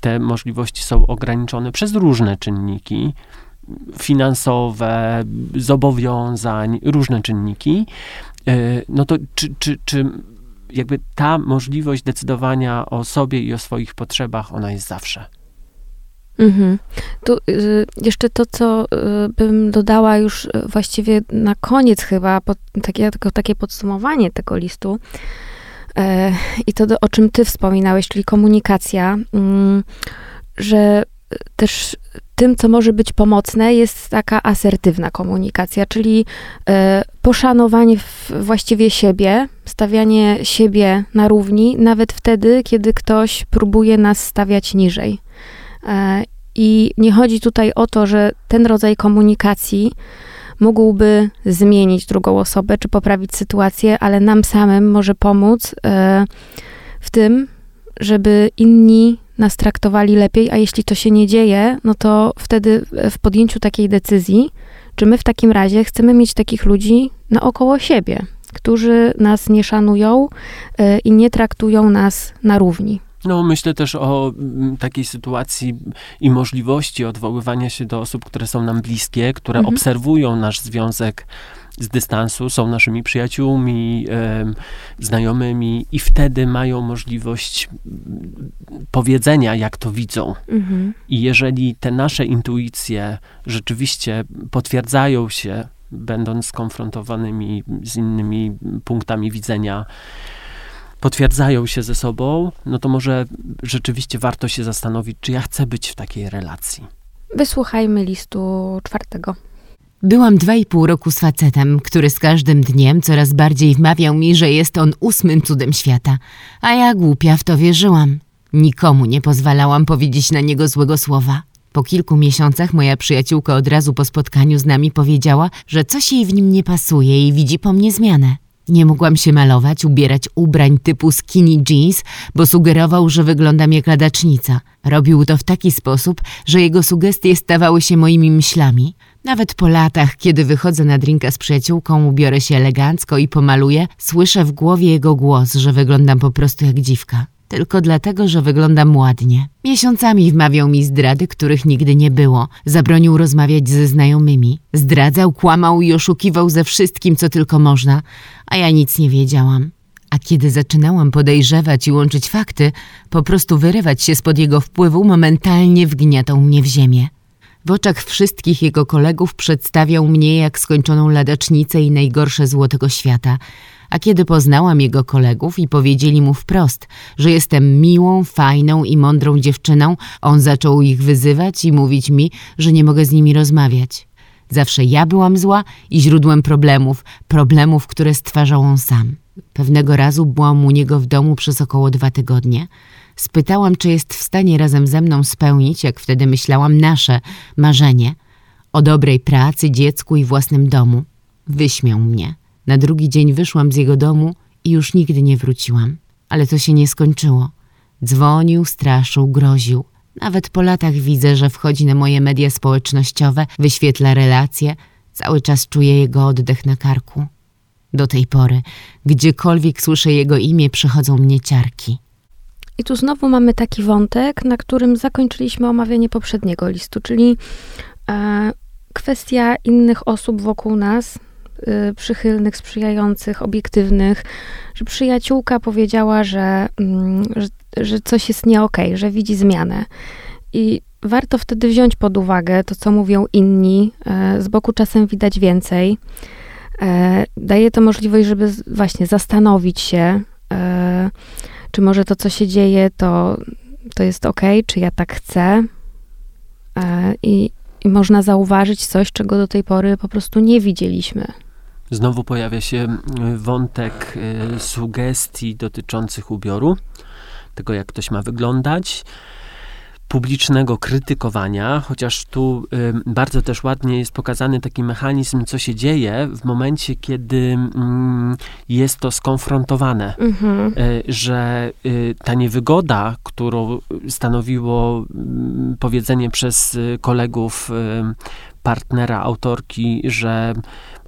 te możliwości są ograniczone przez różne czynniki finansowe, zobowiązań, różne czynniki, y, no to czy, czy, czy jakby ta możliwość decydowania o sobie i o swoich potrzebach, ona jest zawsze. Mhm. Tu y, jeszcze to, co y, bym dodała już y, właściwie na koniec chyba, takie, tylko takie podsumowanie tego listu. E, I to, o czym ty wspominałeś, czyli komunikacja, mm, że y, też tym, co może być pomocne, jest taka asertywna komunikacja, czyli e, poszanowanie właściwie siebie, stawianie siebie na równi, nawet wtedy, kiedy ktoś próbuje nas stawiać niżej. E, I nie chodzi tutaj o to, że ten rodzaj komunikacji mógłby zmienić drugą osobę czy poprawić sytuację, ale nam samym może pomóc e, w tym, żeby inni nas traktowali lepiej, a jeśli to się nie dzieje, no to wtedy w podjęciu takiej decyzji, czy my w takim razie chcemy mieć takich ludzi naokoło siebie, którzy nas nie szanują e, i nie traktują nas na równi. No, myślę też o mm, takiej sytuacji i możliwości odwoływania się do osób, które są nam bliskie, które Mhm. obserwują nasz związek z dystansu, są naszymi przyjaciółmi, znajomymi i wtedy mają możliwość mm, powiedzenia, jak to widzą. Mhm. I jeżeli te nasze intuicje rzeczywiście potwierdzają się, będąc skonfrontowanymi z innymi punktami widzenia, potwierdzają się ze sobą, no to może rzeczywiście warto się zastanowić, czy ja chcę być w takiej relacji. Wysłuchajmy listu czwartego. Byłam dwa i pół roku z facetem, który z każdym dniem coraz bardziej wmawiał mi, że jest on ósmym cudem świata, a ja głupia w to wierzyłam. Nikomu nie pozwalałam powiedzieć na niego złego słowa. Po kilku miesiącach moja przyjaciółka od razu po spotkaniu z nami powiedziała, że coś jej w nim nie pasuje i widzi po mnie zmianę. Nie mogłam się malować, ubierać ubrań typu skinny jeans, bo sugerował, że wyglądam jak ladacznica. Robił to w taki sposób, że jego sugestie stawały się moimi myślami. Nawet po latach, kiedy wychodzę na drinka z przyjaciółką, ubiorę się elegancko i pomaluję, słyszę w głowie jego głos, że wyglądam po prostu jak dziwka. Tylko dlatego, że wyglądam ładnie. Miesiącami wmawiał mi zdrady, których nigdy nie było. Zabronił rozmawiać ze znajomymi. Zdradzał, kłamał i oszukiwał ze wszystkim, co tylko można, a ja nic nie wiedziałam. A kiedy zaczynałam podejrzewać i łączyć fakty, po prostu wyrywać się spod jego wpływu, momentalnie wgniatał mnie w ziemię. W oczach wszystkich jego kolegów przedstawiał mnie jak skończoną ladacznicę i najgorsze zło tego świata. A kiedy poznałam jego kolegów i powiedzieli mu wprost, że jestem miłą, fajną i mądrą dziewczyną, on zaczął ich wyzywać i mówić mi, że nie mogę z nimi rozmawiać. Zawsze ja byłam zła i źródłem problemów, problemów, które stwarzał on sam. Pewnego razu byłam u niego w domu przez około dwa tygodnie. Spytałam, czy jest w stanie razem ze mną spełnić, jak wtedy myślałam, nasze marzenie o dobrej pracy, dziecku i własnym domu. Wyśmiał mnie. Na drugi dzień wyszłam z jego domu i już nigdy nie wróciłam. Ale to się nie skończyło. Dzwonił, straszył, groził. Nawet po latach widzę, że wchodzi na moje media społecznościowe, wyświetla relacje. Cały czas czuję jego oddech na karku. Do tej pory, gdziekolwiek słyszę jego imię, przychodzą mnie ciarki. I tu znowu mamy taki wątek, na którym zakończyliśmy omawianie poprzedniego listu, czyli e, kwestia innych osób wokół nas, przychylnych, sprzyjających, obiektywnych, że przyjaciółka powiedziała, że, mm, że, że coś jest nie okej, że widzi zmianę. I warto wtedy wziąć pod uwagę to, co mówią inni. E, z boku czasem widać więcej. E, daje to możliwość, żeby właśnie zastanowić się, e, czy może to, co się dzieje, to, to jest ok, czy ja tak chcę. I, I można zauważyć coś, czego do tej pory po prostu nie widzieliśmy. Znowu pojawia się y, wątek y, sugestii dotyczących ubioru, tego jak ktoś ma wyglądać, publicznego krytykowania, chociaż tu y, bardzo też ładnie jest pokazany taki mechanizm, co się dzieje w momencie, kiedy mm, jest to skonfrontowane. Mhm. y, że ta niewygoda, którą stanowiło mm, powiedzenie przez kolegów partnera autorki, że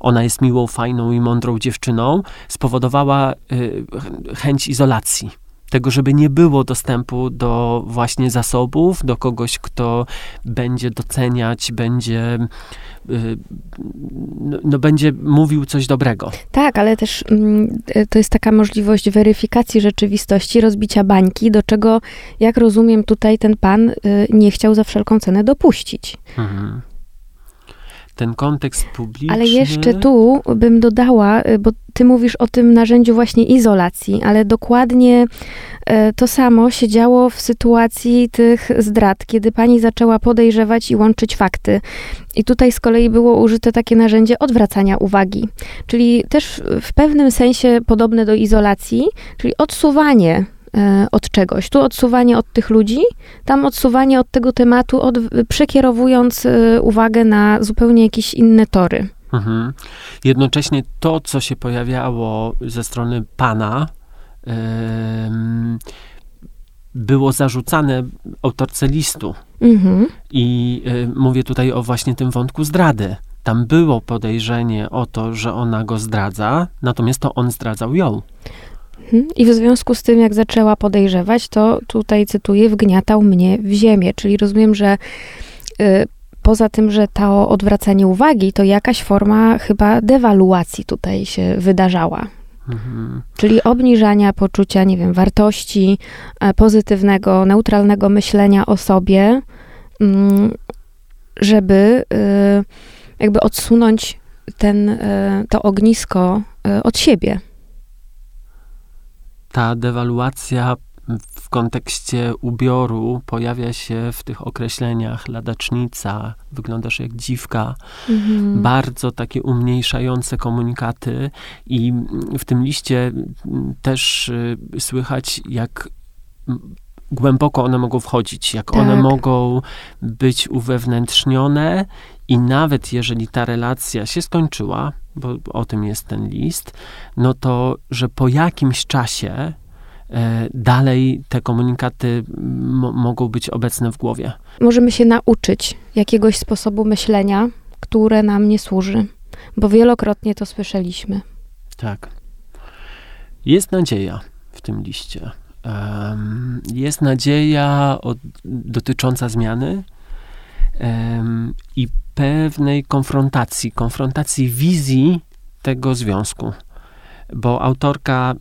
ona jest miłą, fajną i mądrą dziewczyną, spowodowała y, ch- chęć izolacji. Tego, żeby nie było dostępu do właśnie zasobów, do kogoś, kto będzie doceniać, będzie, y, no, no, będzie mówił coś dobrego. Tak, ale też mm, y, to jest taka możliwość weryfikacji rzeczywistości, rozbicia bańki, do czego, jak rozumiem, tutaj ten pan nie chciał za wszelką cenę dopuścić. Mhm. Ten kontekst publiczny. Ale jeszcze tu bym dodała, y, bo ty mówisz o tym narzędziu właśnie izolacji, ale dokładnie y, to samo się działo w sytuacji tych zdrad, kiedy pani zaczęła podejrzewać i łączyć fakty. I tutaj z kolei było użyte takie narzędzie odwracania uwagi, czyli też w pewnym sensie podobne do izolacji, czyli odsuwanie od czegoś. Tu odsuwanie od tych ludzi, tam odsuwanie od tego tematu, od, przekierowując e, uwagę na zupełnie jakieś inne tory. Mhm. Jednocześnie to, co się pojawiało ze strony pana, było zarzucane autorce listu. Mhm. I y, mówię tutaj o właśnie tym wątku zdrady. Tam było podejrzenie o to, że ona go zdradza, natomiast to on zdradzał ją. Mhm. I w związku z tym, jak zaczęła podejrzewać, to tutaj cytuję, wgniatał mnie w ziemię. Czyli rozumiem, że y, poza tym, że to odwracanie uwagi, to jakaś forma chyba dewaluacji tutaj się wydarzała. Mhm. Czyli obniżania poczucia, nie wiem, wartości, e, pozytywnego, neutralnego myślenia o sobie, mm, żeby y, jakby odsunąć ten, y, to ognisko y, od siebie. Ta dewaluacja w kontekście ubioru pojawia się w tych określeniach ladacznica, wyglądasz jak dziwka, Mhm. bardzo takie umniejszające komunikaty i w tym liście też y, słychać, jak głęboko one mogą wchodzić, jak one Tak. mogą być uwewnętrznione i nawet jeżeli ta relacja się skończyła, bo o tym jest ten list, no to, że po jakimś czasie e, dalej te komunikaty mo- mogą być obecne w głowie. Możemy się nauczyć jakiegoś sposobu myślenia, które nam nie służy, bo wielokrotnie to słyszeliśmy. Tak. Jest nadzieja w tym liście. Em, jest nadzieja od, dotycząca zmiany em, i pewnej konfrontacji, konfrontacji wizji tego związku. Bo autorka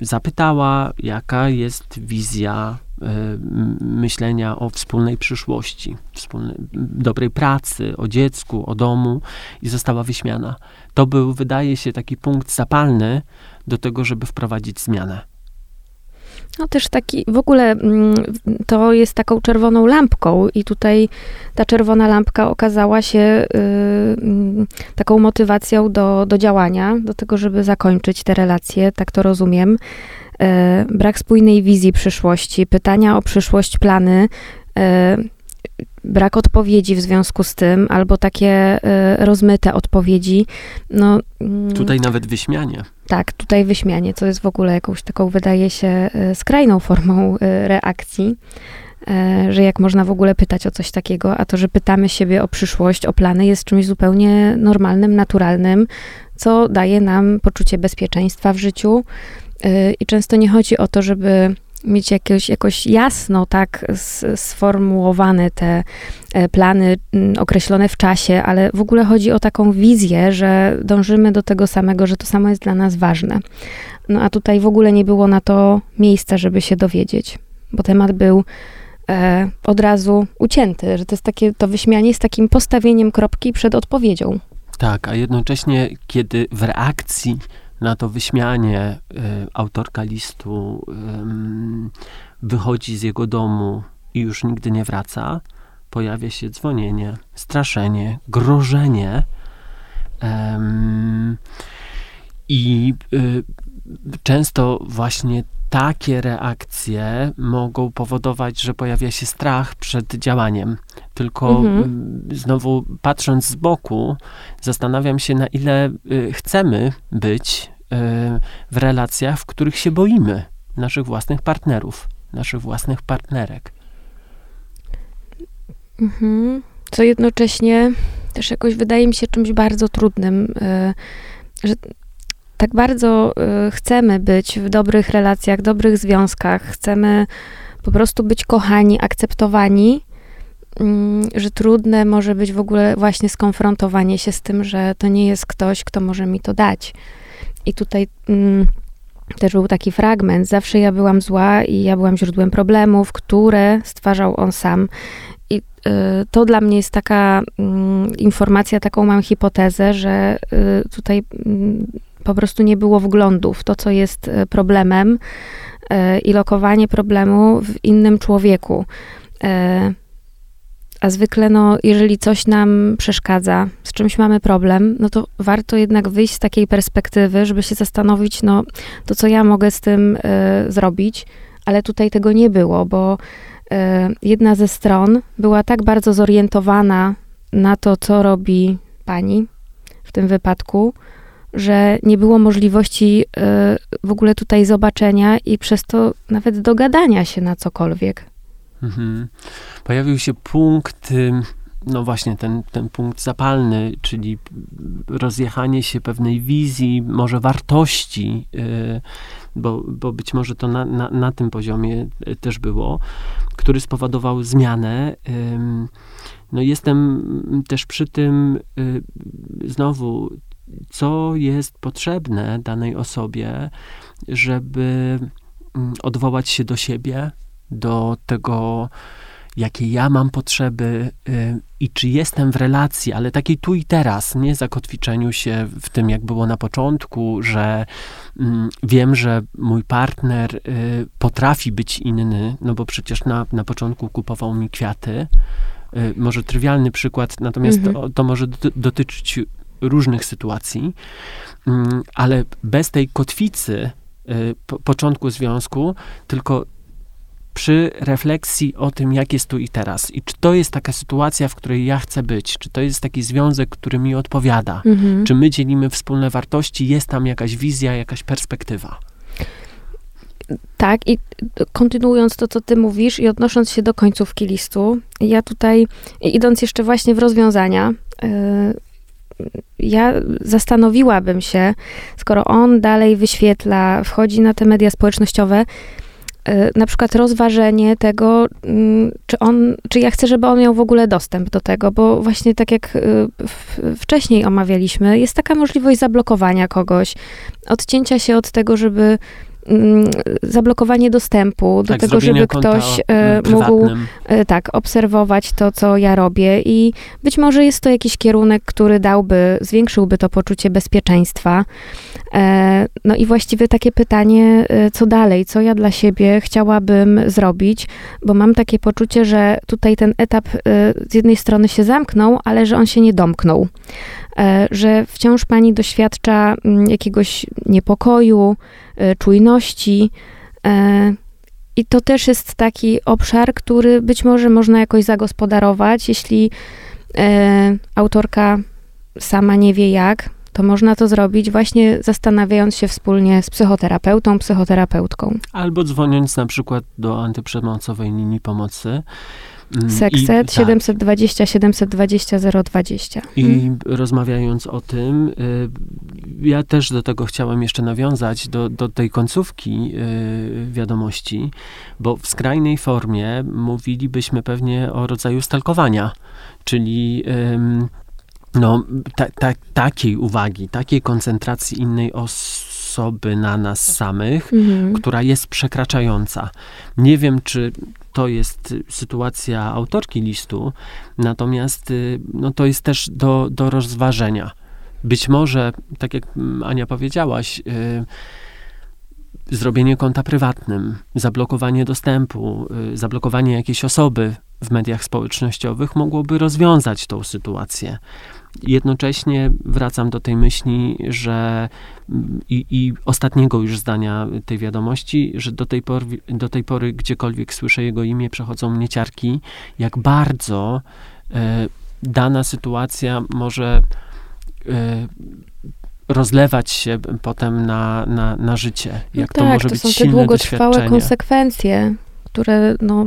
zapytała, jaka jest wizja m- myślenia o wspólnej przyszłości, wspólnej, dobrej pracy, o dziecku, o domu i została wyśmiana. To był, wydaje się, taki punkt zapalny do tego, żeby wprowadzić zmianę. No też taki, w ogóle mm, to jest taką czerwoną lampką i tutaj ta czerwona lampka okazała się y, mm, taką motywacją do, do działania, do tego, żeby zakończyć te relacje, tak to rozumiem. E, brak spójnej wizji przyszłości, pytania o przyszłość, plany, e, brak odpowiedzi w związku z tym, albo takie e, rozmyte odpowiedzi. No, mm, Tutaj nawet wyśmianie. Tak, tutaj wyśmianie, co jest w ogóle jakąś taką, wydaje się, e, skrajną formą e, reakcji. e, że jak można w ogóle pytać o coś takiego, a to, że pytamy siebie o przyszłość, o plany, jest czymś zupełnie normalnym, naturalnym, co daje nam poczucie bezpieczeństwa w życiu. I często nie chodzi o to, żeby mieć jakieś, jakoś jasno tak sformułowane te e, plany mm, określone w czasie, ale w ogóle chodzi o taką wizję, że dążymy do tego samego, że to samo jest dla nas ważne. No a tutaj w ogóle nie było na to miejsca, żeby się dowiedzieć, bo temat był e, od razu ucięty, że to jest takie, to wyśmianie jest takim postawieniem kropki przed odpowiedzią. Tak, a jednocześnie, kiedy w reakcji na to wyśmianie y, autorka listu wychodzi z jego domu i już nigdy nie wraca, pojawia się dzwonienie, straszenie, grożenie. I y, często właśnie takie reakcje mogą powodować, że pojawia się strach przed działaniem. Tylko mhm. znowu patrząc z boku, zastanawiam się, na ile y, chcemy być y, w relacjach, w których się boimy naszych własnych partnerów, naszych własnych partnerek. Mhm. Co jednocześnie też jakoś wydaje mi się czymś bardzo trudnym, y, że tak bardzo chcemy być w dobrych relacjach, dobrych związkach, chcemy po prostu być kochani, akceptowani, mm, że trudne może być w ogóle właśnie skonfrontowanie się z tym, że to nie jest ktoś, kto może mi to dać. I tutaj mm, też był taki fragment. Zawsze ja byłam zła i ja byłam źródłem problemów, które stwarzał on sam. I y, to dla mnie jest taka mm, informacja, taką mam hipotezę, że y, tutaj po prostu nie było wglądu w to, co jest e, problemem e, i lokowanie problemu w innym człowieku. A zwykle, no, jeżeli coś nam przeszkadza, z czymś mamy problem, no to warto jednak wyjść z takiej perspektywy, żeby się zastanowić, no, to co ja mogę z tym y, zrobić, ale tutaj tego nie było, bo y, jedna ze stron była tak bardzo zorientowana na to, co robi pani w tym wypadku, że nie było możliwości e, w ogóle tutaj zobaczenia i przez to nawet dogadania się na cokolwiek. Mhm. Pojawił się punkt, no właśnie ten, ten punkt zapalny, czyli rozjechanie się pewnej wizji, może wartości, e, bo, bo być może to na, na, na tym poziomie e, też było, który spowodował zmianę. No jestem też przy tym znowu co jest potrzebne danej osobie, żeby mm, odwołać się do siebie, do tego, jakie ja mam potrzeby y, i czy jestem w relacji, ale takiej tu i teraz, nie zakotwiczeniu się w tym, jak było na początku, że mm, wiem, że mój partner y, potrafi być inny, no bo przecież na, na początku kupował mi kwiaty. Y, może trywialny przykład, natomiast mhm. to, to może dotyczyć różnych sytuacji, mm, ale bez tej kotwicy po, początku związku, tylko przy refleksji o tym, jak jest tu i teraz. I czy to jest taka sytuacja, w której ja chcę być? Czy to jest taki związek, który mi odpowiada? Mhm. Czy my dzielimy wspólne wartości? Jest tam jakaś wizja, jakaś perspektywa? Tak, i kontynuując to, co ty mówisz i odnosząc się do końcówki listu, ja tutaj, idąc jeszcze właśnie w rozwiązania, y, ja zastanowiłabym się, skoro on dalej wyświetla, wchodzi na te media społecznościowe, na przykład rozważenie tego, mm, czy on, czy ja chcę, żeby on miał w ogóle dostęp do tego, bo właśnie tak jak e, wcześniej omawialiśmy, jest taka możliwość zablokowania kogoś, odcięcia się od tego, żeby zablokowanie dostępu do tak, tego, żeby ktoś e, mógł e, tak obserwować to, co ja robię i być może jest to jakiś kierunek, który dałby, zwiększyłby to poczucie bezpieczeństwa. E, no i właściwie takie pytanie, co dalej, co ja dla siebie chciałabym zrobić, bo mam takie poczucie, że tutaj ten etap z jednej strony się zamknął, ale że on się nie domknął. E, że wciąż pani doświadcza mm, jakiegoś niepokoju, e, czujności. E, I to też jest taki obszar, który być może można jakoś zagospodarować, jeśli autorka sama nie wie jak, to można to zrobić właśnie zastanawiając się wspólnie z psychoterapeutą, psychoterapeutką. Albo dzwoniąc na przykład do antyprzemocowej linii pomocy. Mm, Sekset tak. 720 720 020. I Mhm. rozmawiając o tym, y, ja też do tego chciałem jeszcze nawiązać, do, do tej końcówki y, wiadomości, bo w skrajnej formie mówilibyśmy pewnie o rodzaju stalkowania, czyli no, ta, ta, takiej uwagi, takiej koncentracji innej osoby na nas samych, Mhm. która jest przekraczająca. Nie wiem, czy to jest y, sytuacja autorki listu, natomiast y, no, to jest też do, do rozważenia. Być może, tak jak mm, Ania powiedziałaś, y, zrobienie konta prywatnym, zablokowanie dostępu, zablokowanie jakiejś osoby w mediach społecznościowych mogłoby rozwiązać tą sytuację. Jednocześnie wracam do tej myśli, że i, i ostatniego już zdania tej wiadomości, że do tej, pory, do tej pory gdziekolwiek słyszę jego imię, przechodzą mnie ciarki, jak bardzo e, dana sytuacja może e, rozlewać się potem na, na, na życie. No Jak to tak, może to być są te długotrwałe konsekwencje, które no,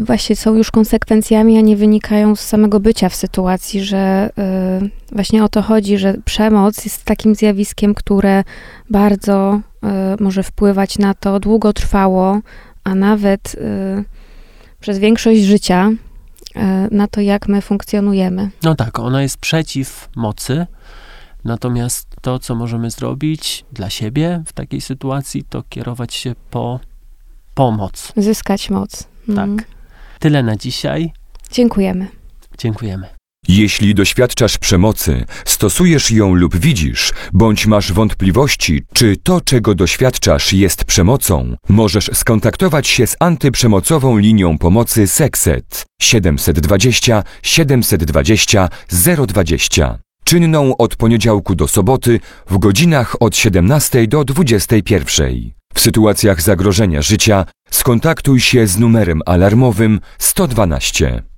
właśnie są już konsekwencjami, a nie wynikają z samego bycia w sytuacji, że y, właśnie o to chodzi, że przemoc jest takim zjawiskiem, które bardzo y, może wpływać na to długotrwało, a nawet y, przez większość życia y, na to, jak my funkcjonujemy. No tak, ona jest przeciw mocy, natomiast to, co możemy zrobić dla siebie w takiej sytuacji, to kierować się po pomoc. Zyskać moc. Mhm. Tak. Tyle na dzisiaj. Dziękujemy. Dziękujemy. Jeśli doświadczasz przemocy, stosujesz ją lub widzisz, bądź masz wątpliwości, czy to, czego doświadczasz, jest przemocą, możesz skontaktować się z antyprzemocową linią pomocy Sekset 720 720 020. Czynną od poniedziałku do soboty w godzinach od 17 do 21. W sytuacjach zagrożenia życia skontaktuj się z numerem alarmowym 112.